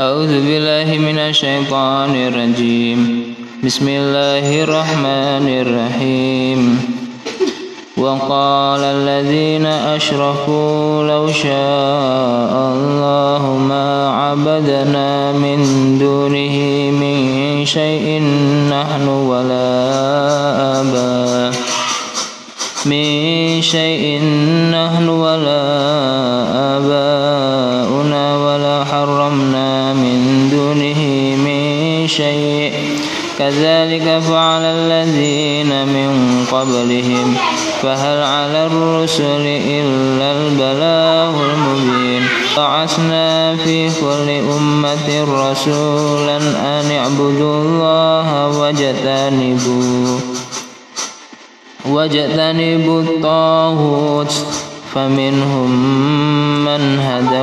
أعوذ بالله من الشيطان الرجيم. بسم الله الرحمن الرحيم. وقال الذين أشركوا لو شاء الله ما عبدنا من دونه من شيء نحن ولا آباؤنا من شيء نحن ولا آباؤنا كذلك فعل الذين من قبلهم فهل على الرسل إلا البلاغ المبين؟ بعثنا في كل أمة رسولا أن اعبدوا الله واجتنبوا واجتنبوا الطاغوت فمنهم من هدى